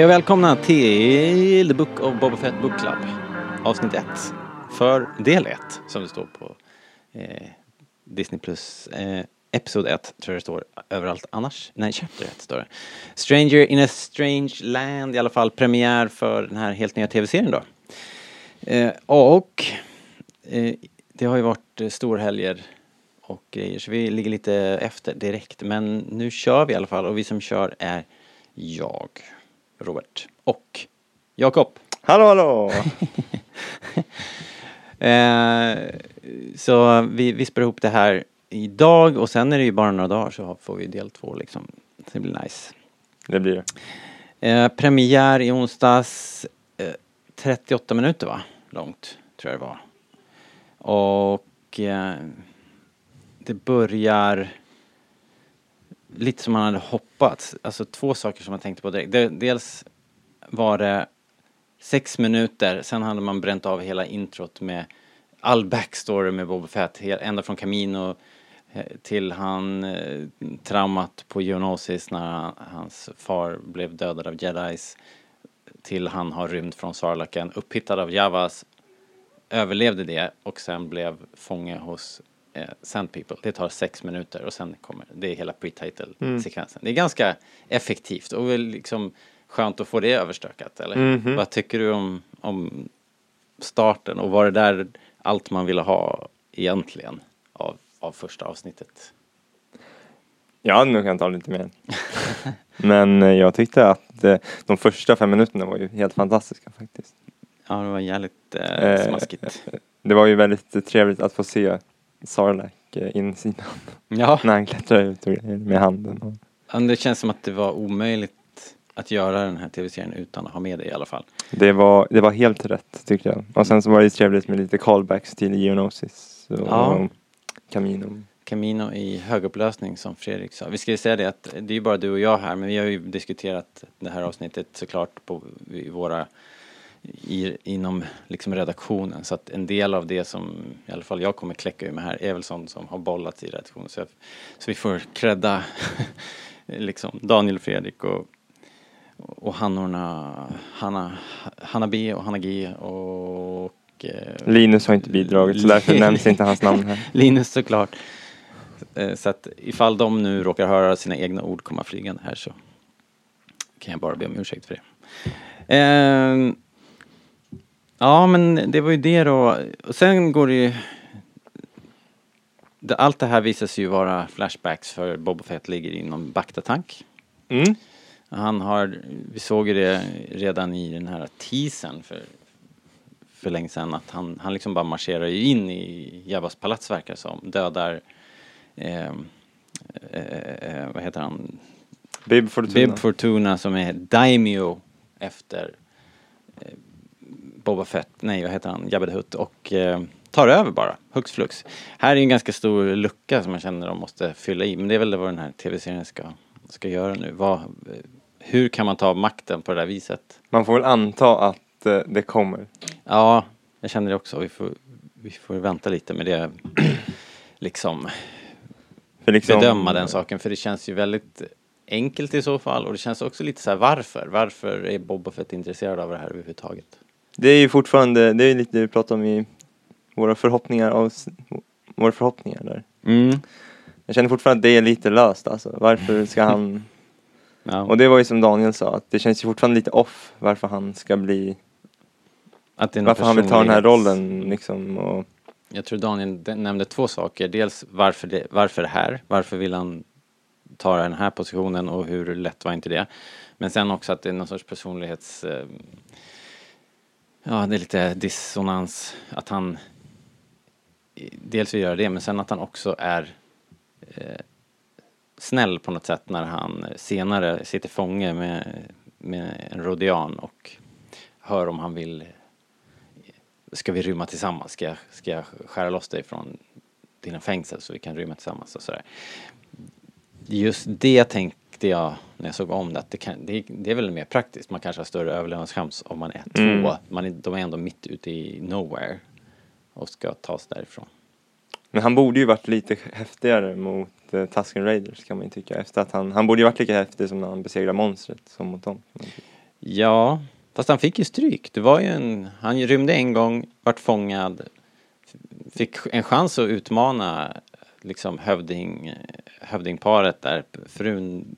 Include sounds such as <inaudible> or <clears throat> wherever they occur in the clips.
Hej och välkomna till The Book of Boba Fett Book Club. Avsnitt 1. För del 1, som det står på eh, Disney Plus. Eh, Episod 1 tror jag det står överallt annars. Nej, Chapter 1 står det. Stranger in a Strange Land, i alla fall premiär för den här helt nya tv-serien då. Eh, och eh, det har ju varit eh, storhelger och grejer så vi ligger lite efter direkt. Men nu kör vi i alla fall och vi som kör är jag, Robert och Jakob. Hallå hallå! <laughs> Eh, så vi vispar ihop det här idag och sen är det ju bara några dagar så får vi del två liksom. Så det blir nice. Det blir det. Eh, premiär i onsdags, eh, 38 minuter va? Långt, tror jag det var. Och eh, det börjar lite som man hade hoppats. Alltså två saker som jag tänkte på direkt. Dels var det sex minuter, sen hade man bränt av hela introt med all backstory med Boba Fett, ända från Camino eh, till han eh, traumat på Geonosis när han, hans far blev dödad av jedis till han har rymt från Sarlaken, upphittad av Javas, överlevde det och sen blev fånge hos eh, Sand People. Det tar sex minuter och sen kommer det är hela pre-title-sekvensen. Det är ganska effektivt och väl liksom skönt att få det överstökat, eller? Mhm. Vad tycker du om, om starten och var det där allt man ville ha egentligen av, av första avsnittet? Jag hade nog kunnat ta lite mer. <laughs> Men eh, jag tyckte att eh, de första fem minuterna var ju helt fantastiska faktiskt. Ja, det var jävligt eh, Eh, smaskigt. Det var ju väldigt trevligt att få se Sarlacc eh, insidan Ja, <laughs> när han klättrar ut med handen. Men det känns som att det var omöjligt att göra den här tv-serien utan att ha med det i alla fall. det, var, det var helt rätt tyckte jag. Och sen så var det trevligt med lite callbacks till Geonosis och Ja. Camino. Camino i högupplösning som Fredrik sa. Vi ska ju säga det att det är ju bara du och jag här men vi har ju diskuterat det här avsnittet såklart på i våra i, inom liksom redaktionen så att en del av det som i alla fall jag kommer kläcka ur med här är väl sånt som har bollats i redaktionen så, jag, så vi får credda <laughs> liksom Daniel och Fredrik och och Hannorna, Hanna, Hanna B och Hanna G och eh, Linus har inte bidragit så därför nämns inte hans namn här. <laughs> Linus såklart. Eh, Så att ifall de nu råkar höra sina egna ord komma flygande här så kan jag bara be om ursäkt för det. Ehm, ja men det var ju det då. Och sen går det ju... det- Allt det här visar sig ju vara flashbacks för Boba Fett ligger inom Bacta-tank. Mm. Han har, vi såg ju det redan i den här teasern för, för länge sedan att han, han liksom bara marscherar in i Jabbas palats verkar som, dödar, eh, eh, eh, vad heter han, Bib Fortuna. Bib Fortuna som är Daimyo efter eh, Boba Fett, nej vad heter han, Jabba the Hutt och eh, tar över bara, hux flux. Här är en ganska stor lucka som man känner de måste fylla i, men det är väl vad den här tv-serien ska, ska göra nu. Vad, hur kan man ta makten på det där viset? Man får väl anta att eh, det kommer. Ja, jag känner det också. Vi får, vi får vänta lite med det, <clears throat> liksom För liksom, bedöma den saken för det känns ju väldigt enkelt i så fall och det känns också lite så här varför? Varför är Boba Fett intresserad av det här överhuvudtaget? Det är ju fortfarande, det är ju lite det vi pratar om i våra förhoppningar av, våra förhoppningar där. Mm. Jag känner fortfarande att det är lite löst alltså. Varför ska han, <laughs> Ja. och det var ju som Daniel sa, att det känns ju fortfarande lite off varför han ska bli, varför han vill ta den här rollen liksom och Jag tror Daniel nämnde två saker. Dels varför det, varför det här? Varför vill han ta den här positionen och hur lätt var inte det? Men sen också att det är någon sorts personlighets... Ja, det är lite dissonans. Att han dels vill göra det, men sen att han också är eh, snäll på något sätt när han senare sitter fånge med, med en rodian och hör om han vill Ska vi rymma tillsammans? Ska jag, ska jag skära loss dig från dina fängsel så vi kan rymma tillsammans och sådär. Just det tänkte jag när jag såg om det, att det, kan, det, det är väl mer praktiskt. Man kanske har större överlevnadschans om man är Mm. två. Man är, de är ändå mitt ute i nowhere och ska ta sig därifrån. Men han borde ju varit lite häftigare mot eh, Tusken Raiders kan man ju tycka. Efter att han, han borde ju varit lika häftig som när han besegrade monstret som mot dem. Ja, fast han fick ju stryk. Det var ju en, han rymde en gång, vart fångad, fick en chans att utmana liksom hövding, hövdingparet där. Frun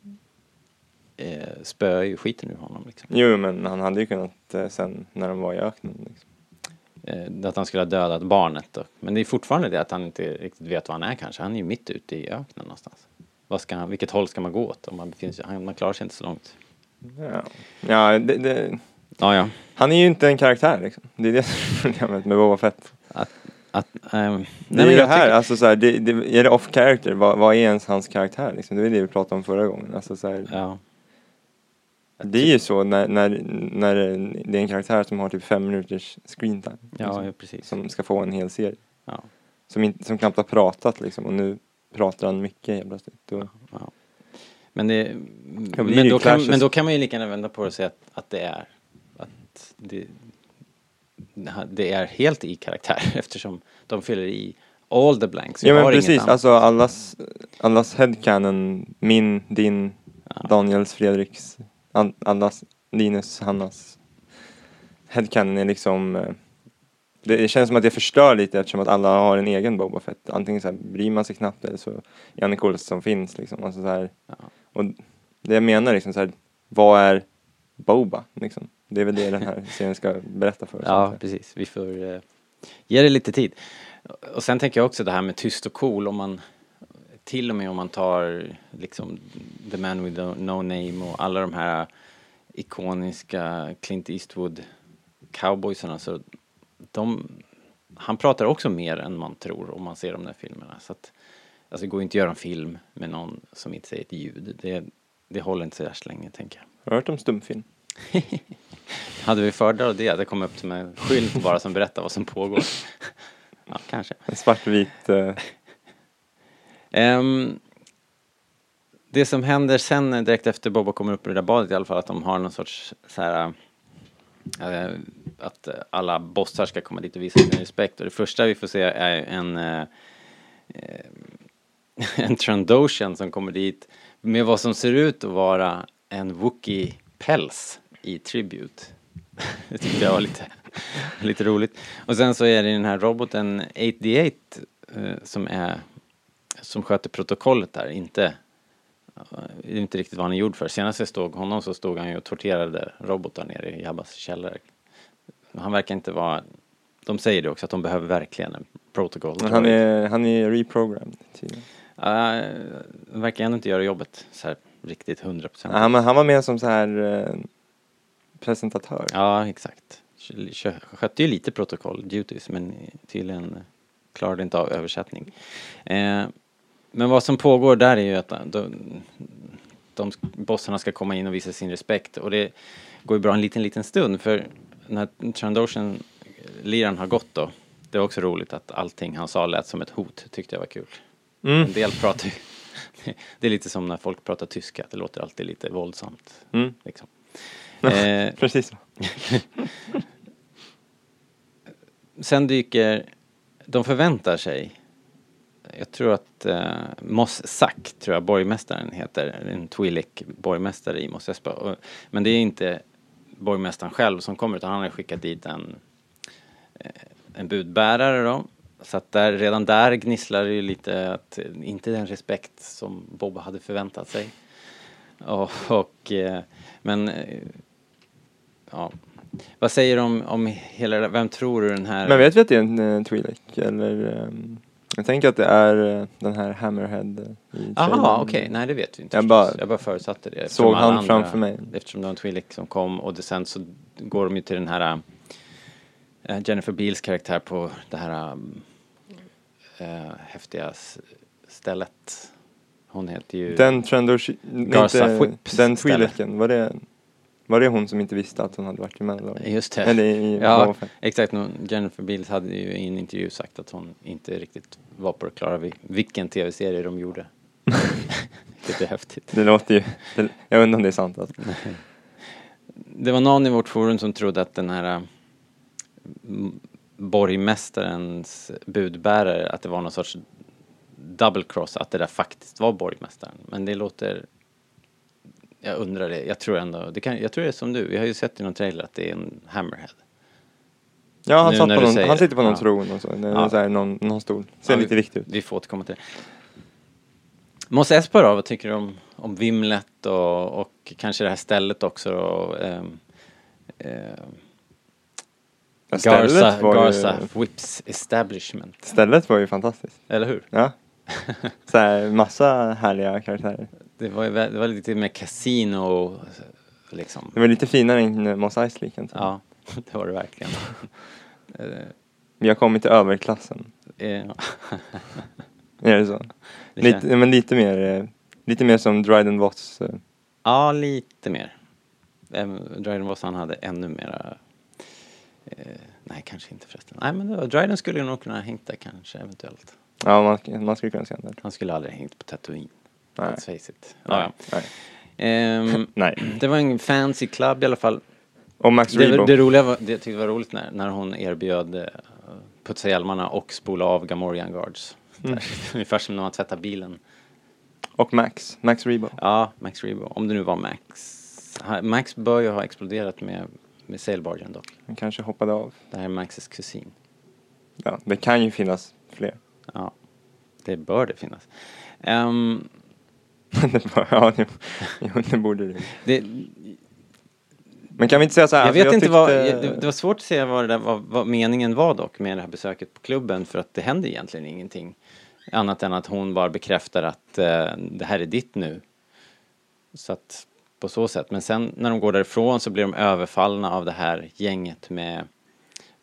eh, spöade ju skiten ur honom liksom. Jo, men han hade ju kunnat eh, sen när de var i öknen. Liksom. Eh, att han skulle ha dödat barnet då. Men det är fortfarande det att han inte riktigt vet var han är kanske. Han är ju mitt ute i öknen någonstans. Vad ska han, vilket håll ska man gå åt? Om man, befinner sig, han, man klarar sig inte så långt. Ja, ja, det, det, Ja, ja. han är ju inte en karaktär liksom. Det är det som är problemet med Boba Fett. Att, ehm, Det är ju det här, tycker- alltså så här, det, det, är det off character, vad, vad är ens hans karaktär liksom? Det var det vi pratade om förra gången. Alltså så här, Ja. Det är ju så när, när, när det är en karaktär som har typ fem minuters screen time. Ja, liksom, ja, precis. Som ska få en hel serie. Ja. Som, inte, som knappt har pratat liksom och nu pratar han mycket helt plötsligt. Och, Ja. Men, det, men, det då kan, men då kan man ju lika gärna vända på det och säga att, att det är att det, det är helt i karaktär <laughs> eftersom de fyller i all the blanks. Vi ja men precis, alltså allas, allas headcanon, min, din, Ja. Daniels, Fredriks, allas, Linus, Hannas headcanon är liksom eh, det känns som att det förstör lite eftersom att alla har en egen Boba Fett. Antingen så här bryr man sig knappt eller så är han coolaste som finns liksom. Alltså så här, Ja. och det jag menar liksom så här, vad är Boba liksom? Det är väl det den här <laughs> serien ska berätta för oss. Ja, jag. precis. Vi får eh, ge det lite tid. Och sen tänker jag också det här med tyst och cool om man till och med om man tar liksom The Man with no, Name och alla de här ikoniska Clint Eastwood cowboysarna så de, han pratar också mer än man tror om man ser de där filmerna. Så att, alltså det går ju inte att göra en film med någon som inte säger ett ljud. Det, det håller inte så värst länge tänker jag. Har du hört om stumfilm? <laughs> Hade vi föredragit det, att det kom upp som en skylt bara som berättar vad som pågår. <laughs> Ja, kanske. En svartvit eh, Um, det som händer sen direkt efter Boba kommer upp ur det där badet i alla fall, att de har någon sorts så här eh, att alla bossar ska komma dit och visa sin respekt. Och det första vi får se är en eh, <laughs> en Trandoshan som kommer dit med vad som ser ut att vara en Wookie-päls i Tribute. <laughs> Det tyckte jag var lite, lite roligt. Och sen så är det den här roboten 8D8 eh, som är som sköter protokollet där, inte det är inte riktigt vad han är gjord för. Senast jag såg honom så stod han ju och torterade robotar nere i Jabbas källare. Han verkar inte vara, de säger det också att de behöver verkligen en protocol. Men han är, han är reprogrammed tydligen. Uh, verkar ändå inte göra jobbet så här riktigt hundra procent. Han, han var med som så här eh, presentatör. Ja, exakt. Kö- kö- Skötte ju lite protokoll duties men tydligen klarade inte av översättning. Eh, men vad som pågår där är ju att de, de bossarna ska komma in och visa sin respekt och det går ju bra en liten, liten stund för när Trandoshan liran har gått då det är också roligt att allting han sa lät som ett hot, tyckte jag var kul. Mm. En del pratar ju, <laughs> det är lite som när folk pratar tyska, det låter alltid lite våldsamt. Mm. Liksom. Eh, <laughs> Precis <laughs> sen dyker, de förväntar sig, jag tror att eh, Moss Sack, tror jag borgmästaren heter, en Twi'lek borgmästare i Mos Espa. Och, men det är inte borgmästaren själv som kommer utan han har skickat dit en, eh, en budbärare då. Så att där, redan där gnisslar det ju lite att eh, inte den respekt som Bob hade förväntat sig. Och, och eh, men ja, vad säger du om, om hela det- vem tror du den här... Men vet vi att det är en uh, Twi'lek? Eller, Um jag tänker att det är eh, den här Hammerhead eh, i Jaha, okej, nej det vet vi inte Jag bara jag bara förutsatte det. eftersom Såg han andra- framför mig. Eftersom det var en Twi'lek som kom och det, sen så går de ju till den här äh, Jennifer Beals karaktär på det här äh, häftiga stället. Hon heter ju... Den Trendoshi... Garza Whips Den. Twi'leken, var det, var det hon som inte visste att hon hade varit i Mandalorian? Just det. Eller i Ja, exakt. Jennifer Beals hade ju i en intervju sagt att hon inte riktigt var på det klara vid vilken tv-serie de gjorde. <laughs> Vilket är häftigt. Det låter ju... Det, jag undrar om det är sant alltså. <laughs> Det var någon i vårt forum som trodde att den här äh, m- borgmästarens budbärare, att det var någon sorts double cross, att det där faktiskt var borgmästaren. Men det låter Jag undrar det. Jag tror ändå, det kan, jag tror det är som du. Vi har ju sett i någon trailer att det är en Hammerhead. Ja, han, Nu satt på någon, han sitter på någon Ja. tron och så. Ja. så här, någon, någon stol. Ser Ja, lite vi- ut. Vi får återkomma till det. Mos Espa då, vad tycker du om, om vimlet och, och kanske det här stället också då? Ja, stället Garza, var ju- Garza Whips Establishment. Stället var ju fantastiskt. Eller hur? Ja. <laughs> så här, massa härliga karaktärer. Det var, det var lite mer casino liksom. Det var lite finare än Mos Eisley kan jag säga. Ja, <laughs> det var det verkligen. Vi har kommit till överklassen. eh, <laughs> Är det så? det Lite, ja, men lite mer, eh, lite mer som Dryden Watts. eh, Ja, lite mer. Dryden Voss han hade ännu mera... Eh, nej, kanske inte förresten. Nej, men det var, Dryden skulle nog kunna ha hängt där kanske, eventuellt. Ja, man, man skulle kunna säga det. Han skulle aldrig hängt på Tatooine. Nej. Let's face it. Ja, ja. Nej. Ehm, <clears throat> Nej. det var en fancy club i alla fall. Och Max Det, Rebo. det roliga var, det jag tyckte var roligt när, när hon erbjöd eh, putsa hjälmarna och spola av Gamorrean Guards. Mm. <laughs> Ungefär som när man tvättar bilen. Och Max. Max Rebo. Ja, Max Rebo. Om det nu var Max. Max bör ju ha exploderat med, med sailbargen dock. Han kanske hoppade av. Det här är Maxes kusin. Ja, det kan ju finnas fler. Ja, det bör det finnas. Bara- ja, jo, jo, det borde det. det, Men kan vi inte säga så här? jag alltså, vet inte vad, tyckte- det, det var svårt att se vad, det där, vad, vad meningen var dock med det här besöket på klubben för att det hände egentligen ingenting. Annat än att hon bara bekräftar att eh, det här är ditt nu. Så att på så sätt. Men sen när de går därifrån så blir de överfallna av det här gänget med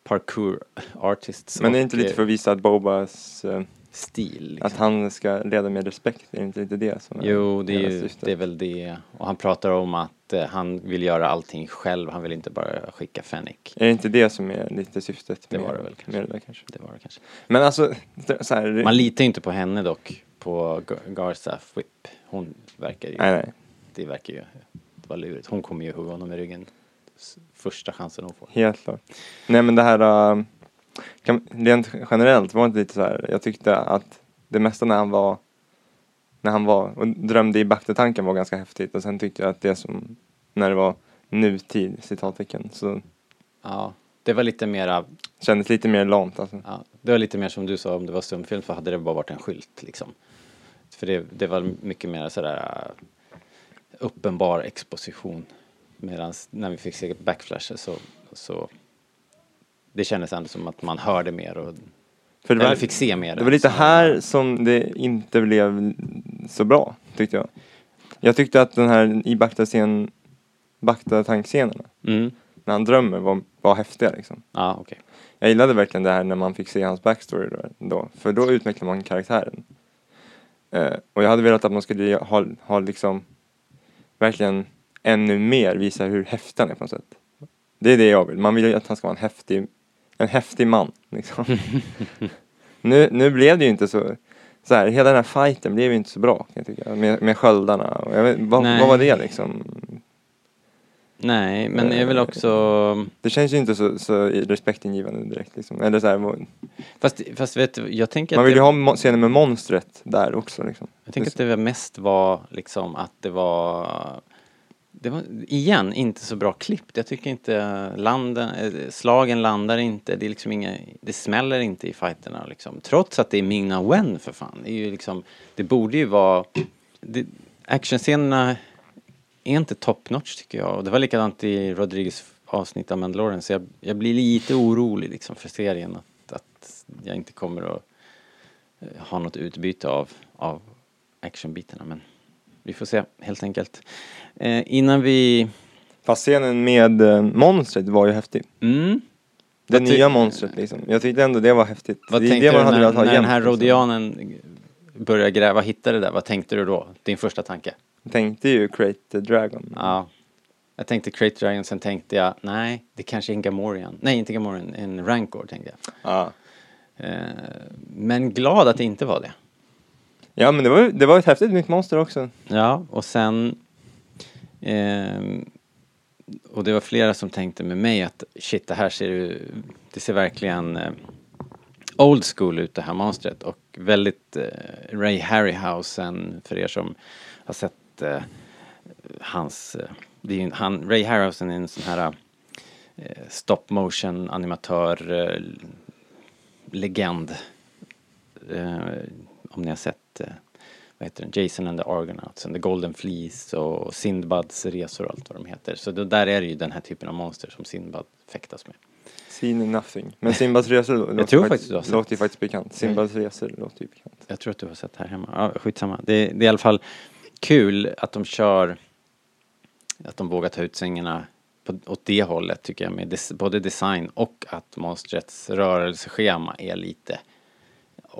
parkour artists Men det är inte lite eh, för att visa att Bobas, eh, stil. Liksom. att han ska leda med respekt? Är det inte lite det som är Jo, det är, ju, det är väl det. Och han pratar om att eh, han vill göra allting själv. Han vill inte bara skicka Fennec. Är det inte det som är lite syftet? Det med- var det väl kanske. Det där kanske. Det var det kanske. Men alltså, så här, Man litar ju inte på henne dock. På Gar- Garza Whip. Hon verkar ju... nej, nej, Det verkar ju vara lurigt. Hon kommer ju hugga honom i ryggen. Första chansen hon får. helt klart. Nej men det här, äh, kan, rent generellt var det inte lite så här, jag tyckte att det mesta när han var, när han var och drömde i baktetanken var ganska häftigt och sen tyckte jag att det som, när det var nutid, citattecken, så Ja, det var lite mera... kändes lite mer lamt alltså. Ja, det var lite mer som du sa om det var stumfilm så hade det bara varit en skylt liksom. För det, det var mycket mer sådär äh, uppenbar exposition. Medan när vi fick se backflashes så, så det kändes ändå som att man hörde mer och För det var, fick se mer. det var lite här som det inte blev så bra, tyckte jag. Jag tyckte att den här i Bakta-scen, Bakta-tankscenerna, Mm. när han drömmer var, var häftiga liksom. Ja, okej. Jag gillade verkligen det här när man fick se hans backstory då, då för då utvecklar man karaktären. Eh, och jag hade velat att man skulle ha, ha liksom verkligen ännu mer visa hur häftig han är på något sätt. Det är det jag vill, man vill ju att han ska vara en häftig, en häftig man liksom. <laughs> nu, nu blev det ju inte så, så här, hela den här fighten blev ju inte så bra kan jag tycka, med, med sköldarna vet, vad, Nej. vad var det liksom? Nej, men det är väl också... Det känns ju inte så, så respektingivande direkt liksom. Eller så här, Fast, fast vet du, jag tänker Man att vill ju det, ha scenen med monstret där också liksom. jag tänker att det mest var liksom att det var det var igen inte så bra klippt. Jag tycker inte landen, eh, slagen landar inte, det är liksom inga, det smäller inte i fighterna liksom. Trots att det är Ming-Na Wen för fan. Det är ju liksom, det borde ju vara, det, actionscenerna är inte top notch tycker jag. Och det var likadant i Rodriguez avsnitt av Mandalorian så jag, jag blir lite orolig liksom för serien att, att jag inte kommer att eh, ha något utbyte av, av actionbitarna men vi får se helt enkelt. Eh, innan vi... Fast scenen med eh, monstret var ju häftig. Mm, Det Vad ty- nya monstret liksom. Jag tyckte ändå det var häftigt. vad det är tänkte det man du hade när, velat ha när den jämt, här liksom. rodianen började gräva, hittade det där? Vad tänkte du då? Din första tanke? Jag tänkte ju Create the Dragon. Ja. Jag tänkte Crate Dragon, sen tänkte jag nej, det kanske är en Gamorrean. Nej, inte Gamorrean, en Rancor tänkte jag. Ja. Eh, men glad att det inte var det. Ja men det var, det var ett häftigt nytt monster också. Ja, och sen... Eh, och det var flera som tänkte med mig att shit, det här ser ju... Det ser verkligen eh, old school ut det här monstret och väldigt eh, Ray Harryhausen för er som har sett eh, hans, eh, det är ju, han, Ray Harryhausen är en sån här eh, stop motion animatör eh, legend. Eh, om ni har sett, eh, vad heter den, Jason and the Argonauts and the Golden Fleece och Sindbads resor och allt vad de heter. Så då, där är det ju den här typen av monster som Sindbad fäktas med. Seen nothing. Men Simbads resor låter, tror ju faktiskt faktiskt, låter ju faktiskt bekant. Simbads resor låter ju bekant. Jag tror att du har sett här hemma. Ja, skitsamma. Det, det är i alla fall kul att de kör, att de vågar ta ut sängarna på, åt det hållet tycker jag med des, både design och att monstrets rörelseschema är lite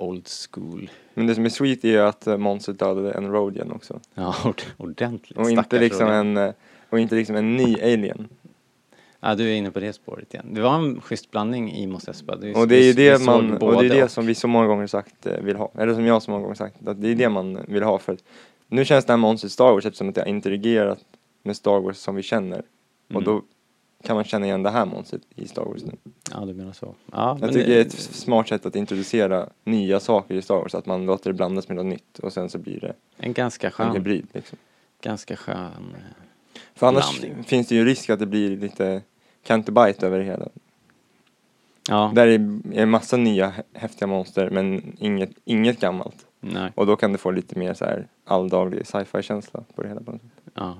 old school. Men det som är sweet är ju att eh, monstret dödade en Rodian också. Ja, ord- ordentligt. Och inte, Stackars liksom Rodian. en, eh, och inte liksom en ny alien. Ja, du är inne på det spåret igen. Det var en schysst blandning i Mos Espa. Det Och det är ju det man, och det är det som vi så många gånger sagt eh, vill ha. Eller som jag så många gånger sagt, att det är det man vill ha för att nu känns det här monstret Star Wars eftersom att det har interagerat med Star Wars som vi känner. Och Mm. då kan man känna igen det här monstret i Star Wars nu. Ja, du menar så. Ja, Jag tycker det är ett smart sätt att introducera nya saker i Star Wars, att man låter det blandas med något nytt och sen så blir det En ganska en skön, hybrid liksom. ganska skön eh, För annars Blandning. finns det ju risk att det blir lite Canterbite över det hela. Ja, Där är en massa nya hä- häftiga monster men inget, inget gammalt. nej. Och då kan det få lite mer så här alldaglig sci-fi känsla på det hela. på något sätt. Ja.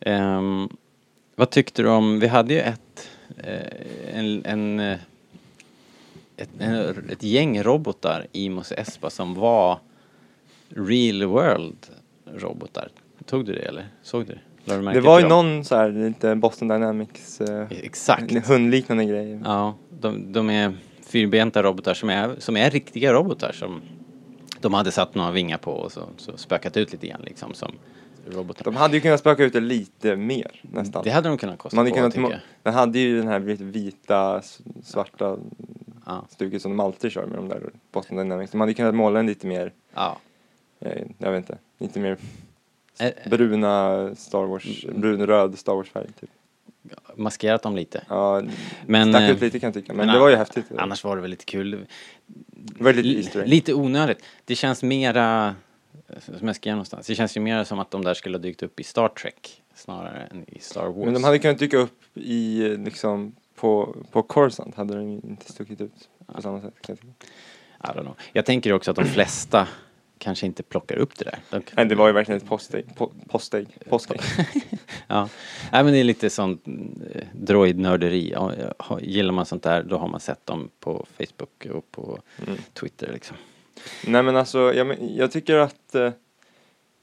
Ehm, vad tyckte du om, vi hade ju ett, eh, en, en, eh, ett, en, ett gäng robotar i Mos Espa som var real world robotar. Tog du det eller? Såg du det? Det var ju någon så här lite Boston Dynamics eh, Exakt. hundliknande grej. Ja, de, de är fyrbenta robotar som är, som är riktiga robotar som de hade satt några vingar på och så, så spökat ut lite grann liksom som robotar. De hade ju kunnat spöka ut det lite mer nästan. Det hade de kunnat kosta Man hade på kunnat tycker jag. Den hade ju den här vita, svarta Ja. stuket som de alltid kör med de där Boston Dynamics. De hade kunnat måla den lite mer, ja. eh, jag vet inte, lite mer Eh, bruna Star Wars, brun-röd Star Wars-färg typ. maskerat dem lite. Ja, Men, stack eh, ut lite kan jag tycka, men, men det var ju häftigt. Annars var det väl lite kul. Det var lite L- lite onödigt. Det känns mera, som jag skrev någonstans, det känns ju mer som att de där skulle ha dykt upp i Star Trek snarare än i Star Wars. Men de hade kunnat dyka upp i, liksom, på, på Coruscant hade de inte stuckit ut på samma sätt. Kan jag know. Jag tänker också att de flesta kanske inte plockar upp det där. De, Nej, det var ju verkligen ett postägg, po, påskägg. <laughs> Ja, Nej, men det är lite sånt eh, droidnörderi. Gillar man sånt där då har man sett dem på Facebook och på Mm. Twitter liksom. Nej men alltså, jag, jag tycker att eh,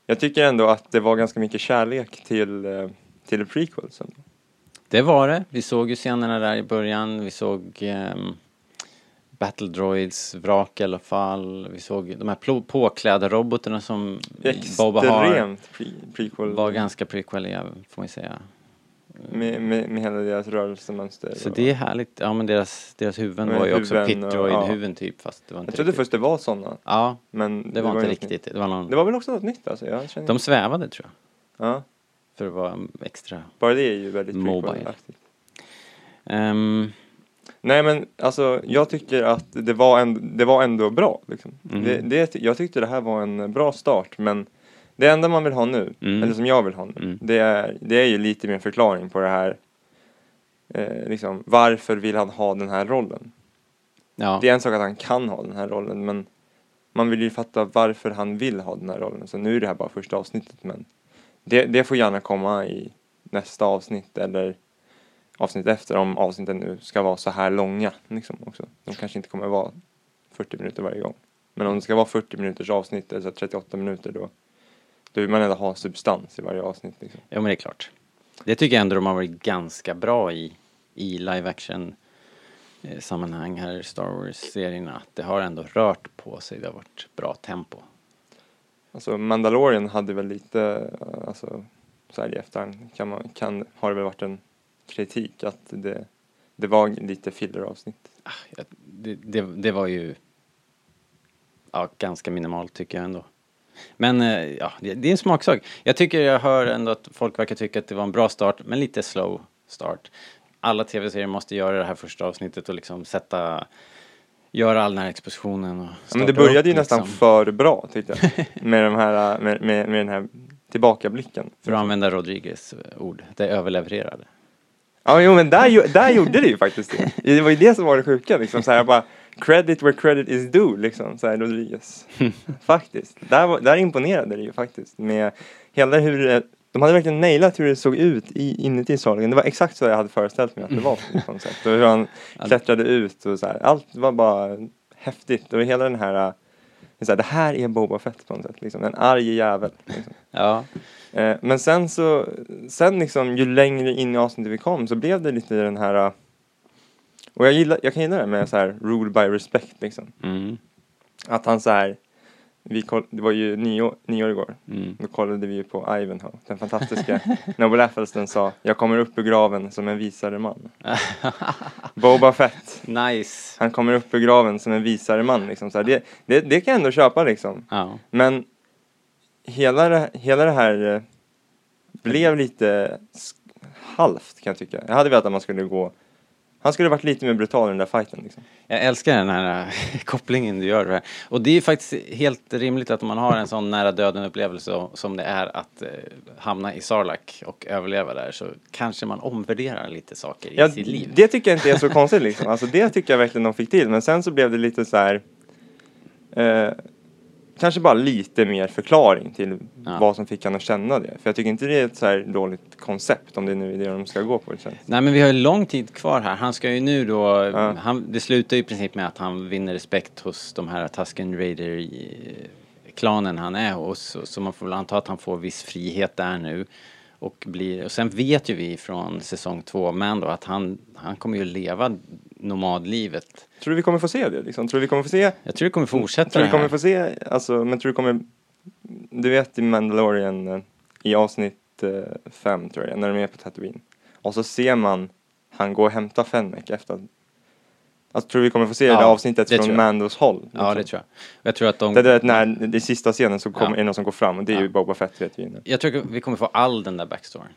jag tycker ändå att det var ganska mycket kärlek till, eh, till prequelsen. Det var det. Vi såg ju scenerna där i början. Vi såg ehm, Battle Droids vrak i alla fall. Vi såg de här påklädda robotarna som Boba har. Extremt pre, prequel Var ganska prequeliga får man säga. Med, med, med hela deras rörelsemönster. Så och- det är härligt. Ja men deras, deras huvuden var ju också huvuden och- pit-droid-huvuden typ fast det var inte jag trodde riktigt. först det var sådana, Ja, men det var ju inte riktigt. nytt. Det var någon... Det var väl också något nytt alltså? Jag känner... De svävade tror jag. ja, För att vara extra. bara det är ju väldigt Mobile. Ehm, Nej men alltså jag tycker att det var, ändå, det var ändå bra. Liksom. Mm. Det, det, jag tyckte det här var en bra start men det enda man vill ha nu, Mm. eller som jag vill ha nu, Mm. det, är, det är ju lite mer förklaring på det här. Eh, liksom, varför vill han ha den här rollen? ja. Det är en sak att han kan ha den här rollen men man vill ju fatta varför han vill ha den här rollen. Så nu är det här bara första avsnittet men det, det får gärna komma i nästa avsnitt eller avsnitt efter om avsnitten nu ska vara så här långa. Liksom, också. De kanske inte kommer vara 40 minuter varje gång. Men om det ska vara 40 minuters avsnitt, alltså 38 minuter då, då vill man ändå ha substans i varje avsnitt. Liksom. Ja men det är klart. Det tycker jag ändå de har varit ganska bra i, i live action eh, sammanhang här i Star Wars-serierna. Att det har ändå rört på sig, det har varit bra tempo. Alltså Mandalorian hade väl lite, eh, alltså så här i efterhand kan man, kan, har det väl varit en kritik att det, det var lite filleravsnitt. Ah, det, det, det var ju ja, ganska minimalt tycker jag ändå. Men eh, ja, det, är en smaksak. Jag tycker jag hör ändå att folk verkar tycka att det var en bra start, men lite slow start. Alla tv-serier måste göra det här första avsnittet och liksom sätta, göra all den här expositionen och Ja, men det började ju upp, nästan liksom. för bra tyckte jag. <laughs> med, de här, med, med, med den här tillbakablicken. För att använda Rodriguez ord, det överlevererade. Ja, jo men där, ju- där gjorde det ju faktiskt det. Det var ju det som var det sjuka liksom. Så här, bara, credit where credit is due liksom, så här Rodriguez. <laughs> faktiskt. Där, var, där imponerade det ju faktiskt med hela hur det, de hade verkligen nailat hur det såg ut i, inuti salen. Det var exakt så jag hade föreställt mig att det var på något sätt. Och hur han <laughs> klättrade ut och så här. Allt var bara häftigt och hela den här, äh, så här det här är Boba Fett på något sätt. Liksom. En arg jävel. Liksom. Ja, Eh, men sen så, sen liksom ju längre in i avsnittet vi kom så blev det lite den här uh, och jag, gillar, jag kan gilla det med så här rule by respect liksom. mm, Att han så här, vi koll, det var ju nyår, igår, mm. då kollade vi ju på Ivanhoe, den fantastiska <laughs> Noble Athelston sa Jag kommer upp ur graven som en visare man. <laughs> Boba Fett, nice. han kommer upp ur graven som en visare man liksom. Så här, det, det, det kan jag ändå köpa liksom. Ja. Men hela det, hela det här eh, blev lite halvt kan jag tycka. Jag hade velat att man skulle gå han skulle varit lite mer brutal i den där fighten liksom. Jag älskar den här äh, <laughs> kopplingen du gör här. Och det är faktiskt helt rimligt att man har en sån nära döden upplevelse som det är att eh, hamna i Sarlacc och överleva där så kanske man omvärderar lite saker i Ja, sitt liv. det tycker jag inte är så konstigt liksom. Alltså det tycker jag verkligen de fick till. Men sen så blev det lite så här. Eh, kanske bara lite mer förklaring till Ja. vad som fick han att känna det. För jag tycker inte det är ett så här dåligt koncept om det nu är det de ska gå på. Det känns. Nej men vi har ju lång tid kvar här. Han ska ju nu då, Ja. han, det slutar ju i princip med att han vinner respekt hos de här Tusken Raider klanen han är hos. Så, så man får väl anta att han får viss frihet där nu. Och, blir, och sen vet ju vi från säsong två men då att han, han kommer ju leva nomadlivet. Tror du vi kommer få se det liksom? Tror du vi kommer få se Jag tror det kommer fortsätta Tror det du kommer här. få se, alltså, men tror du kommer, du vet i Mandalorian eh, i avsnitt eh, fem tror jag, när de är på Tatooine. Och så ser man han gå och hämta Fennec efter att, alltså tror du vi kommer få se Ja, det avsnittet det från. Mandos håll? liksom? Ja det tror jag. Jag tror att de... Det är när, det är sista scenen så kommer, Ja. är det någon som går fram och det är Ja. ju Boba Fett vet vi nu. Jag tror att vi kommer få all den där backstoryn.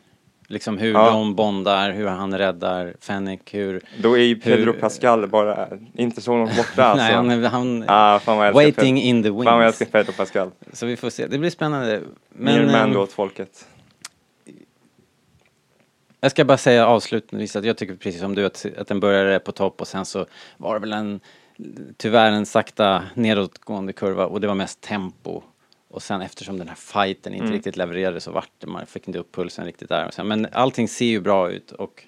Liksom hur Ja. de bondar, hur han räddar Fennec, hur... Då är ju Pedro Hur- Pascal bara inte så långt borta <laughs> alltså. Nej, han, han ah, fan vad waiting Pedro. in the wings. Fan vad jag älskar Pedro Pascal. Så vi får se, det blir spännande. Mer Men Mando åt folket. Jag ska bara säga avslutningsvis att jag tycker precis som du att, att den började på topp och sen så var det väl en tyvärr en sakta nedåtgående kurva och det var mest tempo. Och sen eftersom den här fighten inte Mm. riktigt levererade så vart det, man fick inte upp pulsen riktigt där. Och sen, men allting ser ju bra ut och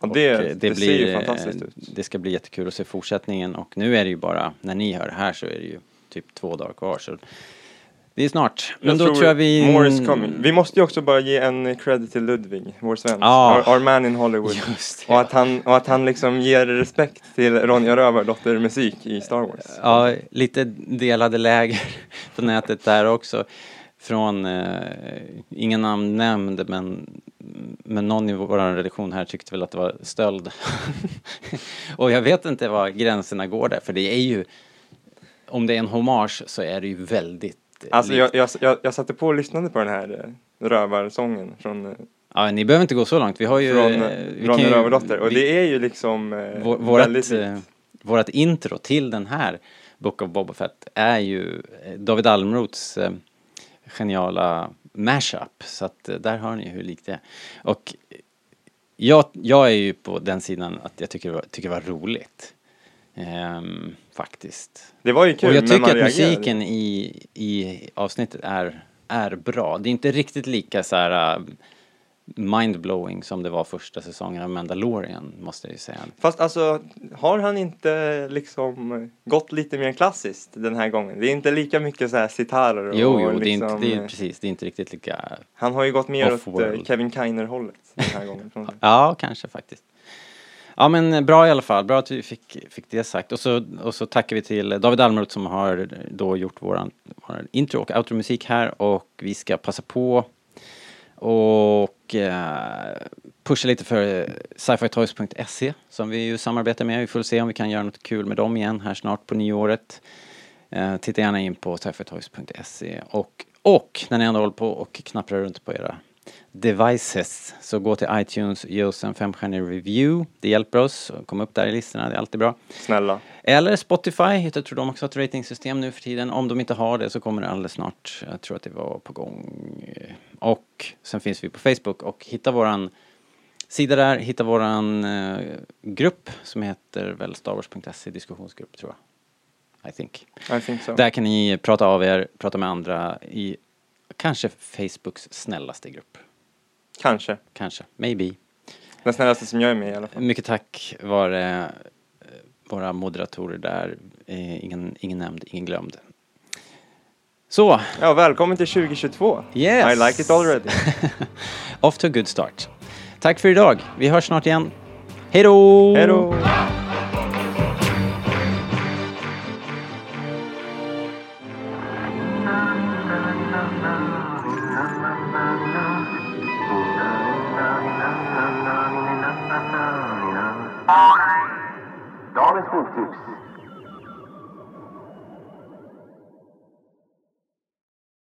Ja, och, det, det, ser ju fantastiskt ut. Det ska bli jättekul att se fortsättningen och nu är det ju bara, när ni hör det här så är det ju typ två dagar kvar så det är snart. Men då tror jag vi... More is coming. Vi måste ju också bara ge en credit till Ludvig, vår svensk. Ja. Our, our man in Hollywood. Och att, han, och att han liksom ger respekt till Ronja Rövardotter musik i Star Wars. Ja, lite delade läger på nätet där också. Från, eh, ingen namn nämnd, men, men någon i vår redaktion här tyckte väl att det var stöld. <laughs> och jag vet inte var gränserna går där, för det är ju, om det är en hommage så är det ju väldigt Alltså likt. jag, jag, jag, jag satte på och lyssnade på den här eh, rövarsången från, eh, Ja, ni behöver inte gå så långt, vi har ju... från eh, vi ju- Rövardotter. Och vi- det är ju liksom Vår, väldigt vårat, eh, vårat intro till den här Book of Boba Fett är ju David Almroths geniala mashup. Så att där hör ni hur likt det är. Och jag, jag är ju på den sidan att jag tycker tycker det var roligt. Ehm, faktiskt. Det var ju kul Och jag tycker att reagerade. musiken i, i avsnittet är, är bra. Det är inte riktigt lika så här uh, mindblowing som det var första säsongen av Mandalorian, måste jag ju säga. Fast alltså, har han inte liksom gått lite mer klassiskt den här gången? Det är inte lika mycket så här sitarer och Jo, jo, det är, liksom, inte, det är precis, det är inte riktigt lika... Han har ju gått mer åt eh, Kevin Kiner-hållet den här gången. <laughs> Ja, kanske faktiskt. Ja, men bra i alla fall. Bra att vi fick, fick det sagt. Och så, och så tackar vi till David Almroth som har då gjort våran, våran intro och outro-musik här och vi ska passa på och eh, pusha lite för scifitoys.se sci-fi-toys.se som vi ju samarbetar med. Vi får se om vi kan göra något kul med dem igen här snart på nyåret. Eh, titta gärna in på sci-fi-toys.se och, och när ni ändå håller på och knapprar runt på era devices. Så gå till iTunes ge oss en femstjärnig review. Det hjälper oss att komma upp där i listorna, det är alltid bra. Snälla. Eller Spotify, jag tror de också har ett ratingsystem nu för tiden. Om de inte har det så kommer det alldeles snart. Jag tror att det var på gång. Och sen finns vi på Facebook och hitta våran sida där, hitta våran eh, grupp som heter väl starwars.se diskussionsgrupp tror jag. I think. I think so. Där kan ni prata av er, prata med andra i kanske Facebooks snällaste grupp. Kanske. Kanske, maybe. Den snällaste som jag är med i alla fall. Mycket tack var eh, våra moderatorer där. Eh, ingen, ingen nämnd, ingen glömd. Så, Ja, välkommen till 2022. Yes. I like it already. <laughs> off to a good start. Tack för idag. Vi hörs snart igen. Hej då! Hej då!